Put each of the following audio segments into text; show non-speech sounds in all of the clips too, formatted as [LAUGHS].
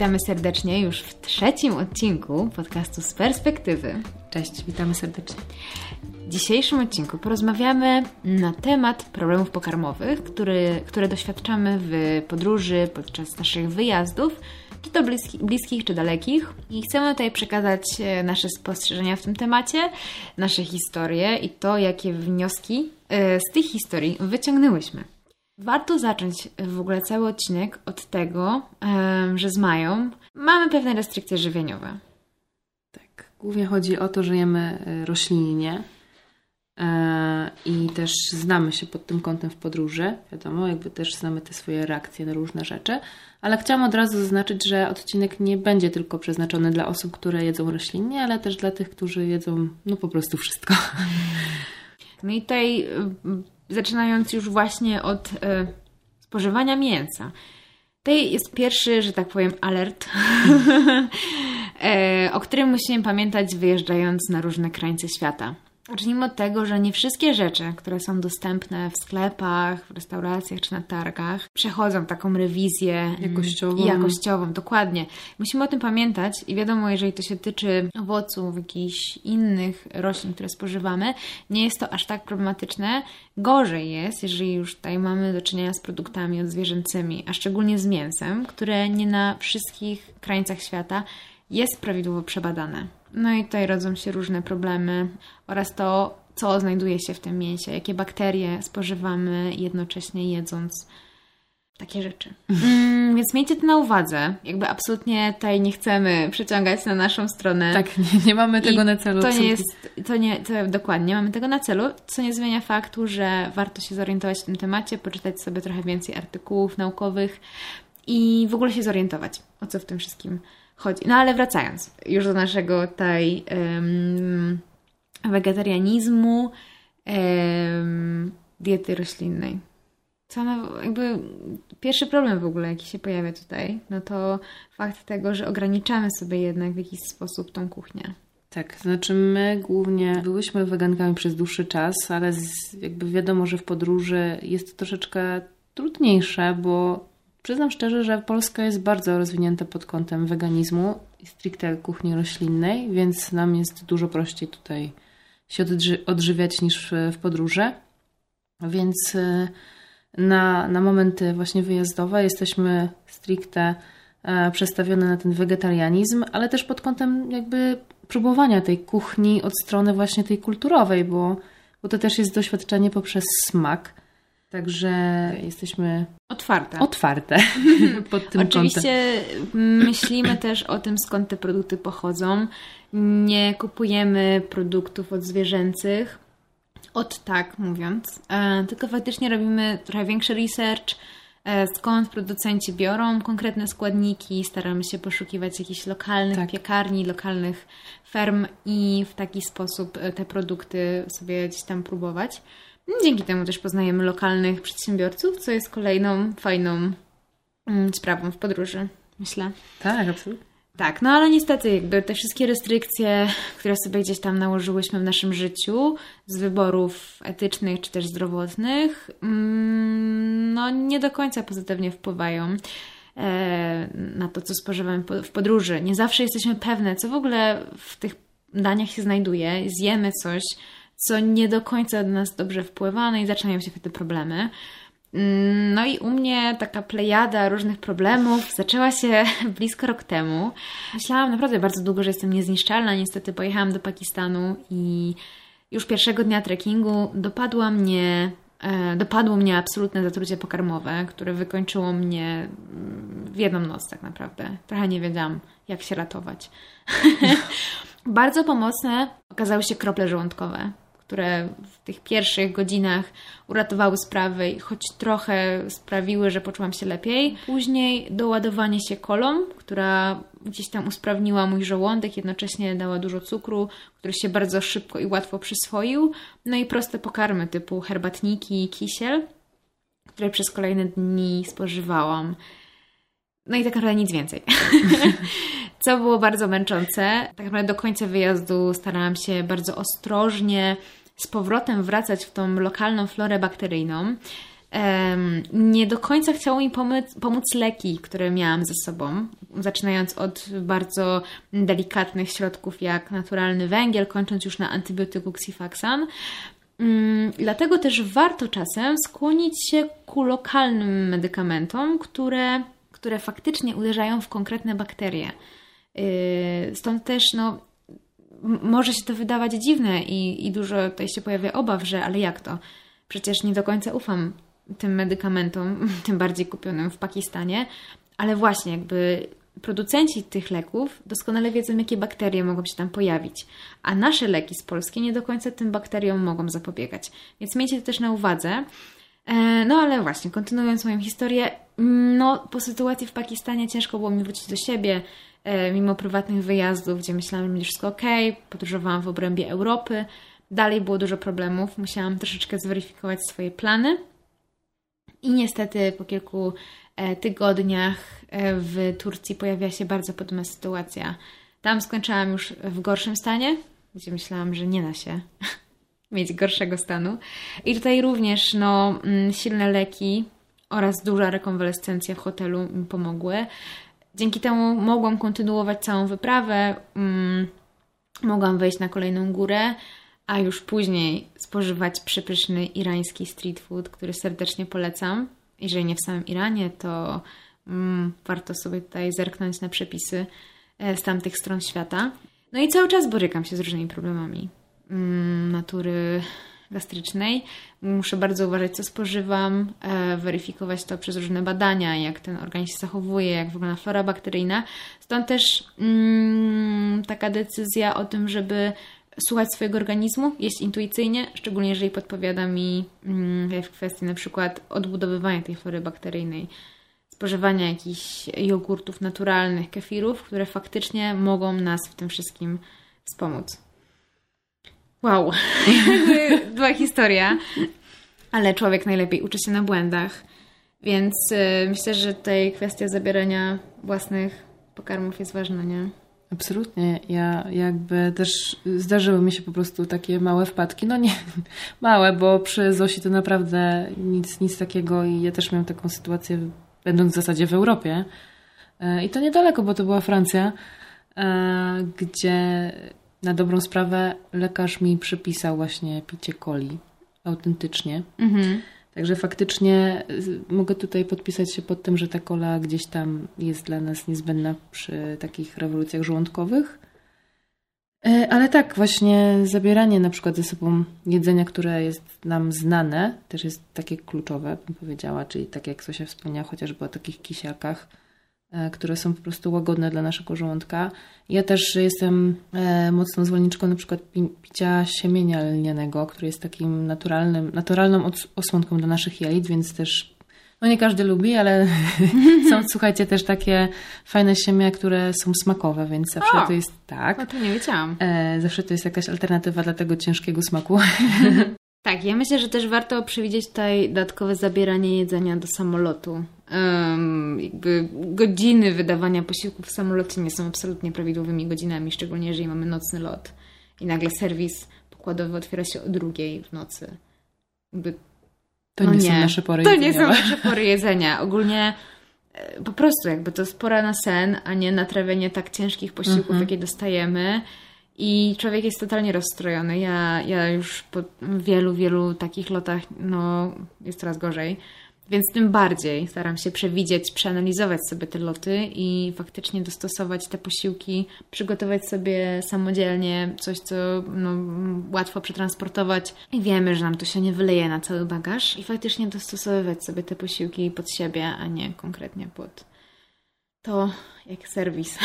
Witamy serdecznie już w trzecim odcinku podcastu z perspektywy. Cześć, witamy serdecznie. W dzisiejszym odcinku porozmawiamy na temat problemów pokarmowych, który, które doświadczamy w podróży podczas naszych wyjazdów, czy to bliski, bliskich, czy dalekich. I chcemy tutaj przekazać e, nasze spostrzeżenia w tym temacie, nasze historie i to, jakie wnioski e, z tych historii wyciągnęłyśmy. Warto zacząć w ogóle cały odcinek od tego, że z Mają mamy pewne restrykcje żywieniowe. Tak, głównie chodzi o to, że jemy e, roślinnie e, i też znamy się pod tym kątem w podróży. Wiadomo, jakby też znamy te swoje reakcje na różne rzeczy, ale chciałam od razu zaznaczyć, że odcinek nie będzie tylko przeznaczony dla osób, które jedzą roślinnie, ale też dla tych, którzy jedzą no po prostu wszystko. No i tutaj zaczynając już właśnie od e, spożywania mięsa. Tutaj jest pierwszy, że tak powiem, alert, [LAUGHS] e, o którym musimy pamiętać wyjeżdżając na różne krańce świata. Zacznijmy od tego, że nie wszystkie rzeczy, które są dostępne w sklepach, w restauracjach czy na targach, przechodzą taką rewizję jakościową. jakościową. Dokładnie. Musimy o tym pamiętać i wiadomo, jeżeli to się tyczy owoców, jakichś innych roślin, które spożywamy, nie jest to aż tak problematyczne. Gorzej jest, jeżeli już tutaj mamy do czynienia z produktami odzwierzęcymi, a szczególnie z mięsem, które nie na wszystkich krańcach świata jest prawidłowo przebadane. No i tutaj rodzą się różne problemy oraz to, co znajduje się w tym mięsie, jakie bakterie spożywamy jednocześnie jedząc takie rzeczy. [LAUGHS] Mm, więc miejcie to na uwadze. Jakby absolutnie tutaj nie chcemy przyciągać na naszą stronę. Tak, [LAUGHS] nie, nie mamy tego I na celu. To nie jest, to nie, to dokładnie, nie mamy tego na celu, co nie zmienia faktu, że warto się zorientować w tym temacie, poczytać sobie trochę więcej artykułów naukowych i w ogóle się zorientować, o co w tym wszystkim chodzi. No ale wracając już do naszego tutaj um, wegetarianizmu, um, diety roślinnej. Co no, jakby pierwszy problem w ogóle, jaki się pojawia tutaj, no to fakt tego, że ograniczamy sobie jednak w jakiś sposób tą kuchnię. Tak, znaczy my głównie byłyśmy wegankami przez dłuższy czas, ale z, jakby wiadomo, że w podróży jest to troszeczkę trudniejsze, bo Przyznam szczerze, że Polska jest bardzo rozwinięta pod kątem weganizmu i stricte kuchni roślinnej, więc nam jest dużo prościej tutaj się odżywiać niż w podróży. Więc y, na, na momenty właśnie wyjazdowe jesteśmy stricte e, przestawione na ten wegetarianizm, ale też pod kątem jakby próbowania tej kuchni od strony właśnie tej kulturowej, bo, bo to też jest doświadczenie poprzez smak. Także jesteśmy otwarte. Otwarte [LAUGHS] pod tym Oczywiście kątem. myślimy też o tym, skąd te produkty pochodzą. Nie kupujemy produktów od zwierzęcych, od tak mówiąc, e, tylko faktycznie robimy trochę większy research, e, skąd producenci biorą konkretne składniki, staramy się poszukiwać jakichś lokalnych tak. piekarni, lokalnych ferm i w taki sposób te produkty sobie gdzieś tam próbować. Dzięki temu też poznajemy lokalnych przedsiębiorców, co jest kolejną fajną mm, sprawą w podróży, myślę. Tak, absolutnie. Tak, no ale niestety jakby te wszystkie restrykcje, które sobie gdzieś tam nałożyłyśmy w naszym życiu z wyborów etycznych czy też zdrowotnych, mm, no nie do końca pozytywnie wpływają e, na to, co spożywamy w podróży. Nie zawsze jesteśmy pewne, co w ogóle w tych daniach się znajduje. Zjemy coś, co nie do końca do nas dobrze wpływa, no i zaczynają się wtedy problemy. Mm, no i u mnie taka plejada różnych problemów zaczęła się [LAUGHS] blisko rok temu. Myślałam naprawdę bardzo długo, że jestem niezniszczalna. Niestety pojechałam do Pakistanu i już pierwszego dnia trekkingu dopadła mnie, e, dopadło mnie absolutne zatrucie pokarmowe, które wykończyło mnie w jedną noc tak naprawdę. Trochę nie wiedziałam, jak się ratować. [LAUGHS] bardzo pomocne okazały się krople żołądkowe które w tych pierwszych godzinach uratowały sprawy i choć trochę sprawiły, że poczułam się lepiej. Później doładowanie się kolą, która gdzieś tam usprawniła mój żołądek, jednocześnie dała dużo cukru, który się bardzo szybko i łatwo przyswoił. No i proste pokarmy typu herbatniki i kisiel, które przez kolejne dni spożywałam. No i tak naprawdę nic więcej. [LAUGHS] Co było bardzo męczące. Tak naprawdę do końca wyjazdu starałam się bardzo ostrożnie z powrotem wracać w tą lokalną florę bakteryjną. nie do końca chciało mi pomóc, pomóc leki, które miałam ze sobą, zaczynając od bardzo delikatnych środków jak naturalny węgiel, kończąc już na antybiotyku Xifaxan. Mm, dlatego też warto czasem skłonić się ku lokalnym medykamentom, które, które faktycznie uderzają w konkretne bakterie. Yy, stąd też no, może się to wydawać dziwne i, i dużo tutaj się pojawia obaw, że ale jak to? Przecież nie do końca ufam tym medykamentom, [LAUGHS] tym bardziej kupionym w Pakistanie, ale właśnie jakby producenci tych leków doskonale wiedzą, jakie bakterie mogą się tam pojawić, a nasze leki z Polski nie do końca tym bakteriom mogą zapobiegać. Więc miejcie to też na uwadze. E, no ale właśnie, kontynuując moją historię, no po sytuacji w Pakistanie ciężko było mi wrócić do siebie, mimo prywatnych wyjazdów, gdzie myślałam, że wszystko ok, podróżowałam w obrębie Europy, dalej było dużo problemów, musiałam troszeczkę zweryfikować swoje plany i niestety po kilku e, tygodniach e, w Turcji pojawia się bardzo podobna sytuacja. Tam skończyłam już w gorszym stanie, gdzie myślałam, że nie da się [LAUGHS] mieć gorszego stanu. I tutaj również no, mm, silne leki oraz duża rekonwalescencja w hotelu mi pomogły. Dzięki temu mogłam kontynuować całą wyprawę, mm, mogłam wejść na kolejną górę, a już później spożywać przepyszny irański street food, który serdecznie polecam. Jeżeli nie w samym Iranie, to mm, warto sobie tutaj zerknąć na przepisy e, z tamtych stron świata. No i cały czas borykam się z różnymi problemami mm, natury gastrycznej. Muszę bardzo uważać, co spożywam, e, weryfikować to przez różne badania, jak ten organizm się zachowuje, jak wygląda flora bakteryjna. Stąd też mm, taka decyzja o tym, żeby słuchać swojego organizmu, jeść intuicyjnie, szczególnie jeżeli podpowiada mi mm, w kwestii na przykład odbudowywania tej flory bakteryjnej, spożywania jakichś jogurtów naturalnych, kefirów, które faktycznie mogą nas w tym wszystkim wspomóc. Wow, [LAUGHS] była historia, ale człowiek najlepiej uczy się na błędach, więc y, myślę, że tutaj kwestia zabierania własnych pokarmów jest ważna, nie? Absolutnie. Ja jakby też zdarzyły mi się po prostu takie małe wpadki. No nie [LAUGHS] małe, bo przy Zosi to naprawdę nic, nic takiego i ja też miałam taką sytuację, będąc w zasadzie w Europie. E, I to niedaleko, bo to była Francja, e, gdzie na dobrą sprawę lekarz mi przypisał właśnie picie coli autentycznie. Mhm. Także faktycznie y, mogę tutaj podpisać się pod tym, że ta kola gdzieś tam jest dla nas niezbędna przy takich rewolucjach żołądkowych. E, ale tak, właśnie zabieranie na przykład ze sobą jedzenia, które jest nam znane, też jest takie kluczowe, bym powiedziała, czyli tak jak Sosia wspomniała chociażby o takich kisiakach, które są po prostu łagodne dla naszego żołądka. Ja też jestem e, mocną zwolenniczką na przykład picia siemienia lnianego, który jest takim naturalnym, naturalną osłonką dla naszych jelit, więc też no nie każdy lubi, ale [LAUGHS] są, słuchajcie, też takie fajne siemię, które są smakowe, więc zawsze o, to jest tak. No to nie wiedziałam. E, zawsze to jest jakaś alternatywa dla tego ciężkiego smaku. [LAUGHS] Tak, ja myślę, że też warto przewidzieć tutaj dodatkowe zabieranie jedzenia do samolotu. Um, jakby godziny wydawania posiłków w samolocie nie są absolutnie prawidłowymi godzinami, szczególnie jeżeli mamy nocny lot i nagle serwis pokładowy otwiera się o drugiej w nocy. Jakby, to no nie, nie, są nasze pory to jedzenia. To nie są nasze pory jedzenia. Ogólnie e, po prostu jakby to jest pora na sen, a nie na trawienie tak ciężkich posiłków, -hmm. jakie dostajemy. I człowiek jest totalnie rozstrojony. Ja, ja już po wielu, wielu takich lotach, no, jest coraz gorzej. Więc tym bardziej staram się przewidzieć, przeanalizować sobie te loty i faktycznie dostosować te posiłki, przygotować sobie samodzielnie coś, co no, łatwo przetransportować. I wiemy, że nam to się nie wyleje na cały bagaż. I faktycznie dostosowywać sobie te posiłki pod siebie, a nie konkretnie pod to jak serwis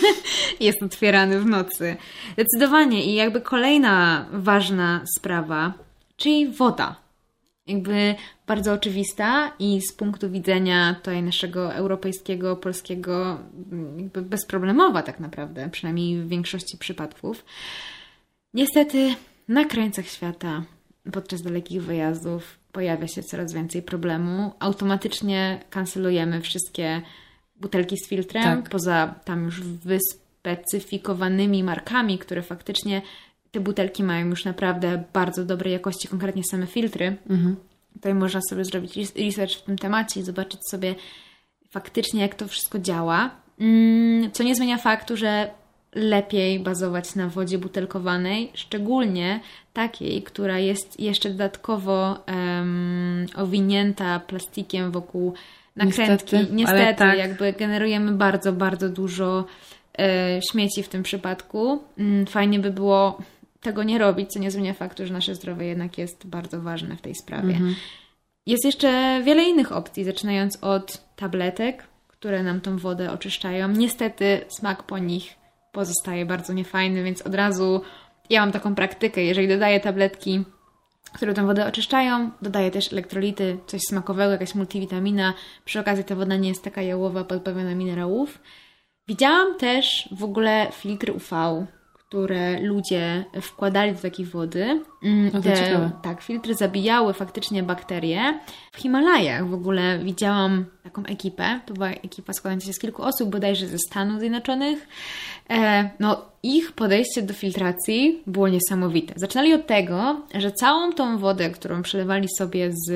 [LAUGHS] jest otwierany w nocy. Zdecydowanie. I jakby kolejna ważna sprawa, czyli woda. Jakby bardzo oczywista i z punktu widzenia tutaj naszego europejskiego, polskiego, jakby bezproblemowa tak naprawdę, przynajmniej w większości przypadków. Niestety na krańcach świata podczas dalekich wyjazdów pojawia się coraz więcej problemu. Automatycznie kancelujemy wszystkie butelki z filtrem, tak. poza tam już wyspecyfikowanymi markami, które faktycznie te butelki mają już naprawdę bardzo dobrej jakości, konkretnie same filtry. Mhm. Tutaj można sobie zrobić research w tym temacie i zobaczyć sobie faktycznie, jak to wszystko działa. Mm, co nie zmienia faktu, że lepiej bazować na wodzie butelkowanej, szczególnie takiej, która jest jeszcze dodatkowo um, owinięta plastikiem wokół nakrętki. Niestety, Niestety tak. jakby generujemy bardzo, bardzo dużo e, śmieci w tym przypadku. Mm, fajnie by było tego nie robić, co nie zmienia faktu, że nasze zdrowie jednak jest bardzo ważne w tej sprawie. Mhm. Jest jeszcze wiele innych opcji, zaczynając od tabletek, które nam tą wodę oczyszczają. Niestety smak po nich pozostaje bardzo niefajny, więc od razu ja mam taką praktykę, jeżeli dodaję tabletki, które tą wodę oczyszczają, dodaję też elektrolity, coś smakowego, jakaś multivitamina. Przy okazji ta woda nie jest taka jałowa, pozbawiona minerałów. Widziałam też w ogóle filtry UV, które ludzie wkładali do takiej wody. Mm, to ciekawe. tak, filtry zabijały faktycznie bakterie. W Himalajach w ogóle widziałam taką ekipę. To była ekipa składająca się z kilku osób, bodajże ze Stanów Zjednoczonych. E, no, ich podejście do filtracji było niesamowite. Zaczynali od tego, że całą tą wodę, którą przelewali sobie z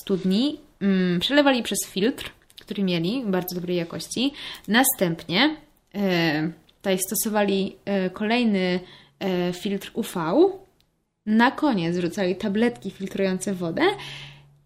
studni, mm, przelewali przez filtr, który mieli, bardzo dobrej jakości. Następnie e, tutaj stosowali e, kolejny e, filtr UV. Na koniec wrzucali tabletki filtrujące wodę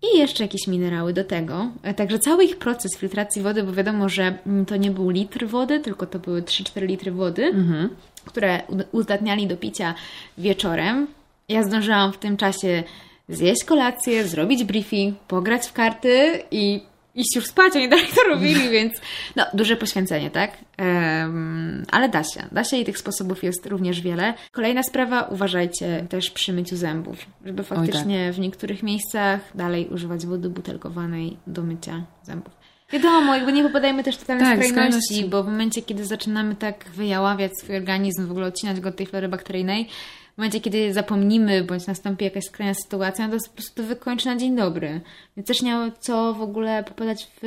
i jeszcze jakieś minerały do tego. E, Także cały ich proces filtracji wody, bo wiadomo, że mm, to nie był litr wody, tylko to były 3-4 litry wody, Mhm. które uzdatniali do picia wieczorem. Ja zdążyłam w tym czasie zjeść kolację, zrobić briefing, pograć w karty i iść już spać. Oni dalej to [LAUGHS] robili, więc no, duże poświęcenie, tak? Em, ale da się. Da się i tych sposobów jest również wiele. Kolejna sprawa, uważajcie też przy myciu zębów, żeby faktycznie w niektórych miejscach dalej używać wody butelkowanej do mycia zębów. Wiadomo, jakby nie popadajmy też w totalne Tak, skrajności, skrajności. bo w momencie, kiedy zaczynamy tak wyjaławiać swój organizm, w ogóle odcinać go od tej flory bakteryjnej, w momencie, kiedy zapomnimy, bądź nastąpi jakaś skrajna sytuacja, no to po prostu wykończy na dzień dobry. Więc też nie ma co w ogóle popadać w,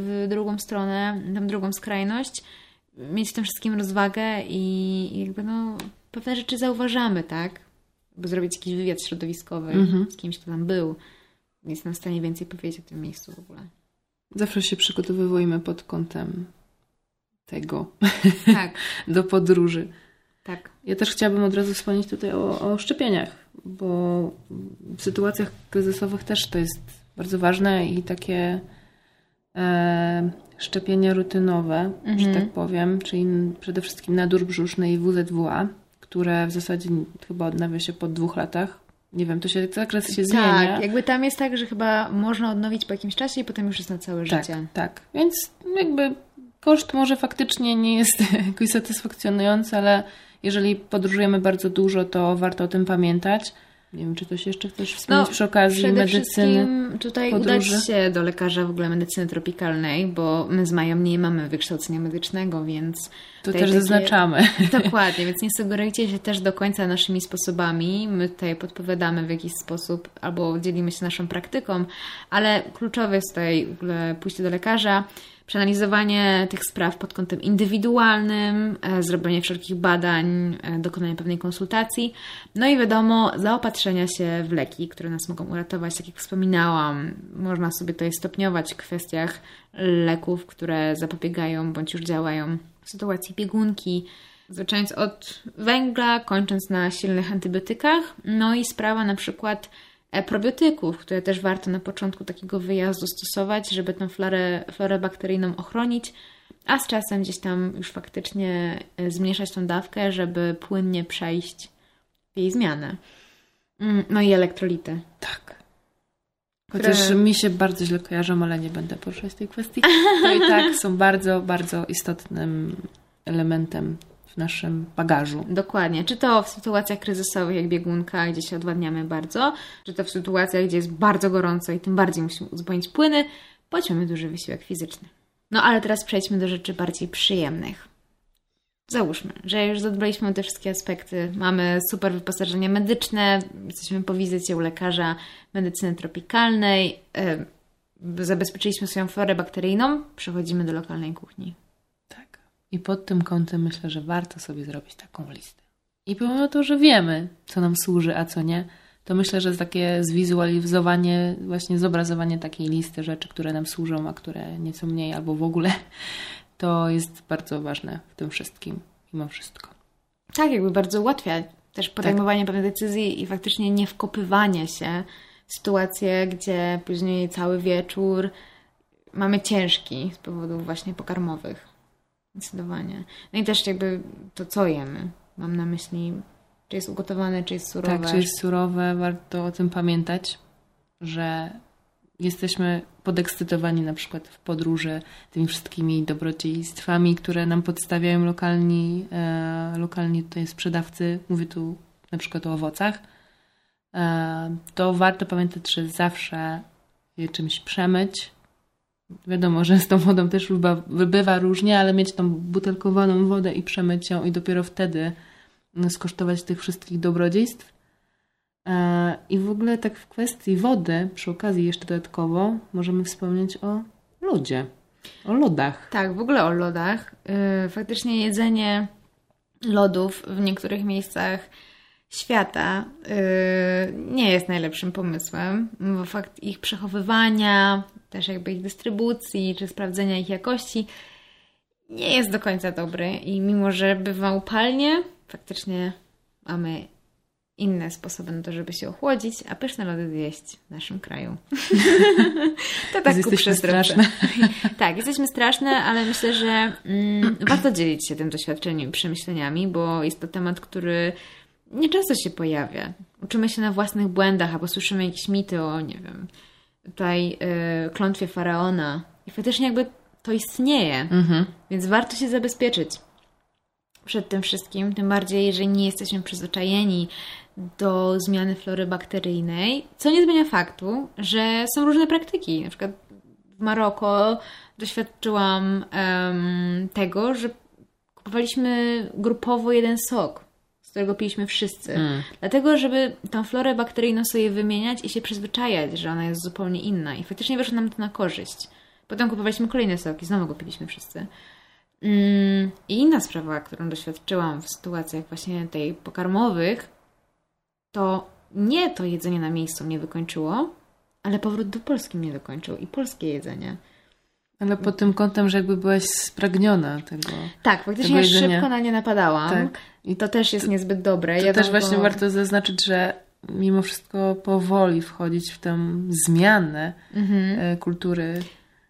w drugą stronę, tę drugą skrajność, mieć w tym wszystkim rozwagę i i jakby no, pewne rzeczy zauważamy, tak? By zrobić jakiś wywiad środowiskowy z kimś, kto tam był. Jest nam w stanie więcej powiedzieć o tym miejscu w ogóle. Zawsze się przygotowujemy pod kątem tego Tak, [LAUGHS] do podróży. Tak. Ja też chciałabym od razu wspomnieć tutaj o, o szczepieniach, bo w sytuacjach kryzysowych też to jest bardzo ważne i takie e, szczepienia rutynowe, że Mhm. tak powiem, czyli przede wszystkim nadór brzuszny i WZWA, które w zasadzie chyba odnawia się po dwóch latach. Nie wiem, to się zakres się zmienia. Tak, jakby tam jest tak, że chyba można odnowić po jakimś czasie i potem już jest na całe Tak, życie. tak. Więc jakby koszt może faktycznie nie jest [LAUGHS] jakoś satysfakcjonujący, ale jeżeli podróżujemy bardzo dużo, to warto o tym pamiętać. Nie wiem, czy coś jeszcze chcesz wspomnieć przy okazji No, przede medycyny. wszystkim tutaj podróży? udać się do lekarza w ogóle medycyny tropikalnej, bo my z Mają nie mamy wykształcenia medycznego, więc... To też takie- zaznaczamy. [LAUGHS] Dokładnie, więc nie sugerujcie się też do końca naszymi sposobami. My tutaj podpowiadamy w jakiś sposób albo dzielimy się naszą praktyką, ale kluczowe jest tutaj w ogóle pójście do lekarza, przeanalizowanie tych spraw pod kątem indywidualnym, e, zrobienie wszelkich badań, e, dokonanie pewnej konsultacji, no i wiadomo, zaopatrzenia się w leki, które nas mogą uratować. Tak jak wspominałam, można sobie tutaj stopniować w kwestiach leków, które zapobiegają bądź już działają w sytuacji biegunki, zaczynając od węgla, kończąc na silnych antybiotykach. No i sprawa na przykład probiotyków, które też warto na początku takiego wyjazdu stosować, żeby tą florę, florę bakteryjną ochronić, a z czasem gdzieś tam już faktycznie e, zmniejszać tą dawkę, żeby płynnie przejść w jej zmianę. Mm, No i elektrolity. Tak. Chociaż Które- mi się bardzo źle kojarzą, ale nie będę poruszać tej kwestii. To [LAUGHS] i tak są bardzo, bardzo istotnym elementem w naszym bagażu. Dokładnie. Czy to w sytuacjach kryzysowych, jak biegunka, gdzie się odwadniamy bardzo, czy to w sytuacjach, gdzie jest bardzo gorąco i tym bardziej musimy uzupełnić płyny, mamy duży wysiłek fizyczny. No ale teraz przejdźmy do rzeczy bardziej przyjemnych. Załóżmy, że już zadbaliśmy o te wszystkie aspekty. Mamy super wyposażenie medyczne, jesteśmy po wizycie u lekarza medycyny tropikalnej, yy, zabezpieczyliśmy swoją florę bakteryjną, przechodzimy do lokalnej kuchni. Tak. I pod tym kątem myślę, że warto sobie zrobić taką listę. I pomimo to, że wiemy, co nam służy, a co nie, to myślę, że takie zwizualizowanie, właśnie zobrazowanie takiej listy rzeczy, które nam służą, a które nieco mniej albo w ogóle, [LAUGHS] to jest bardzo ważne w tym wszystkim, mimo wszystko. Tak, jakby bardzo ułatwia też podejmowanie tak. pewnych decyzji i faktycznie nie wkopywanie się w sytuację, gdzie później cały wieczór mamy ciężki z powodów właśnie pokarmowych. Zdecydowanie. No i też jakby to, co jemy. Mam na myśli, czy jest ugotowane, czy jest surowe. Tak, czy jest surowe. Warto o tym pamiętać, że jesteśmy podekscytowani na przykład w podróży tymi wszystkimi dobrodziejstwami, które nam podstawiają lokalni, e, lokalni tutaj sprzedawcy. Mówię tu na przykład o owocach. E, to warto pamiętać, że zawsze je czymś przemyć, Wiadomo, że z tą wodą też bywa, bywa różnie, ale mieć tą butelkowaną wodę i przemyć ją i dopiero wtedy no, skosztować tych wszystkich dobrodziejstw. E, I w ogóle tak w kwestii wody, przy okazji jeszcze dodatkowo, możemy wspomnieć o lodzie, o lodach. Tak, w ogóle o lodach. E, faktycznie jedzenie lodów w niektórych miejscach świata e, nie jest najlepszym pomysłem, bo fakt ich przechowywania, też jakby ich dystrybucji, czy sprawdzenia ich jakości nie jest do końca dobry i mimo, że bywa upalnie, faktycznie mamy inne sposoby na to, żeby się ochłodzić, a pyszne lody zjeść w naszym kraju. [LAUGHS] to tak jesteśmy straszne. [LAUGHS] tak, jesteśmy straszne, ale myślę, że mm, warto dzielić się tym doświadczeniem i przemyśleniami, bo jest to temat, który nieczęsto się pojawia. Uczymy się na własnych błędach, albo słyszymy jakieś mity o, nie wiem, tutaj y, klątwie faraona. I faktycznie jakby to istnieje, mhm. więc warto się zabezpieczyć przed tym wszystkim, tym bardziej, jeżeli nie jesteśmy przyzwyczajeni do zmiany flory bakteryjnej, co nie zmienia faktu, że są różne praktyki. Na przykład w Maroko doświadczyłam um, tego, że kupowaliśmy grupowo jeden sok którego piliśmy wszyscy. Mm. Dlatego, żeby tą florę bakteryjną sobie wymieniać i się przyzwyczajać, że ona jest zupełnie inna. I faktycznie wyszło nam to na korzyść. Potem kupowaliśmy kolejne soki, znowu go piliśmy wszyscy. Mm. I inna sprawa, którą doświadczyłam w sytuacjach właśnie tej pokarmowych, to nie to jedzenie na miejscu mnie wykończyło, ale powrót do Polski mnie wykończył i polskie jedzenie. Ale pod tym kątem, że jakby byłaś spragniona tego. Tak, faktycznie tego szybko na nie napadałam. Tak. I to też jest niezbyt dobre. To też właśnie warto zaznaczyć, że mimo wszystko powoli wchodzić w tę zmianę mhm. E, kultury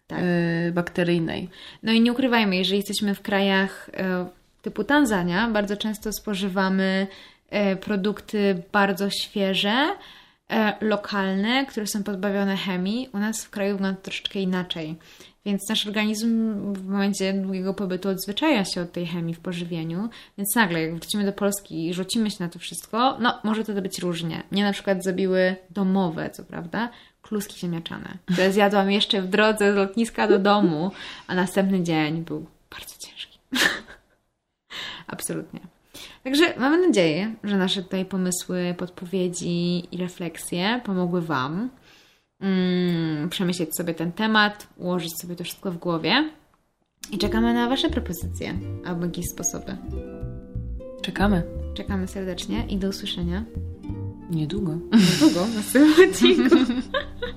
tak. E, bakteryjnej. No i nie ukrywajmy, jeżeli jesteśmy w krajach e, typu Tanzania, bardzo często spożywamy produkty bardzo świeże, lokalne, które są pozbawione chemii. U nas w kraju wygląda to troszeczkę inaczej. Więc nasz organizm w momencie długiego pobytu odzwyczaja się od tej chemii w pożywieniu, więc nagle jak wrócimy do Polski i rzucimy się na to wszystko, no może to być różnie. Mnie na przykład zabiły domowe, co prawda, kluski ziemniaczane, które [LAUGHS] zjadłam jeszcze w drodze z lotniska do domu, a następny dzień był bardzo ciężki. [LAUGHS] Absolutnie. Także mamy nadzieję, że nasze tutaj pomysły, podpowiedzi i refleksje pomogły Wam mm, przemyśleć sobie ten temat, ułożyć sobie to wszystko w głowie. I czekamy na Wasze propozycje albo jakieś sposoby. Czekamy. Czekamy serdecznie i do usłyszenia. Niedługo. Niedługo, na następnym odcinku. [LAUGHS]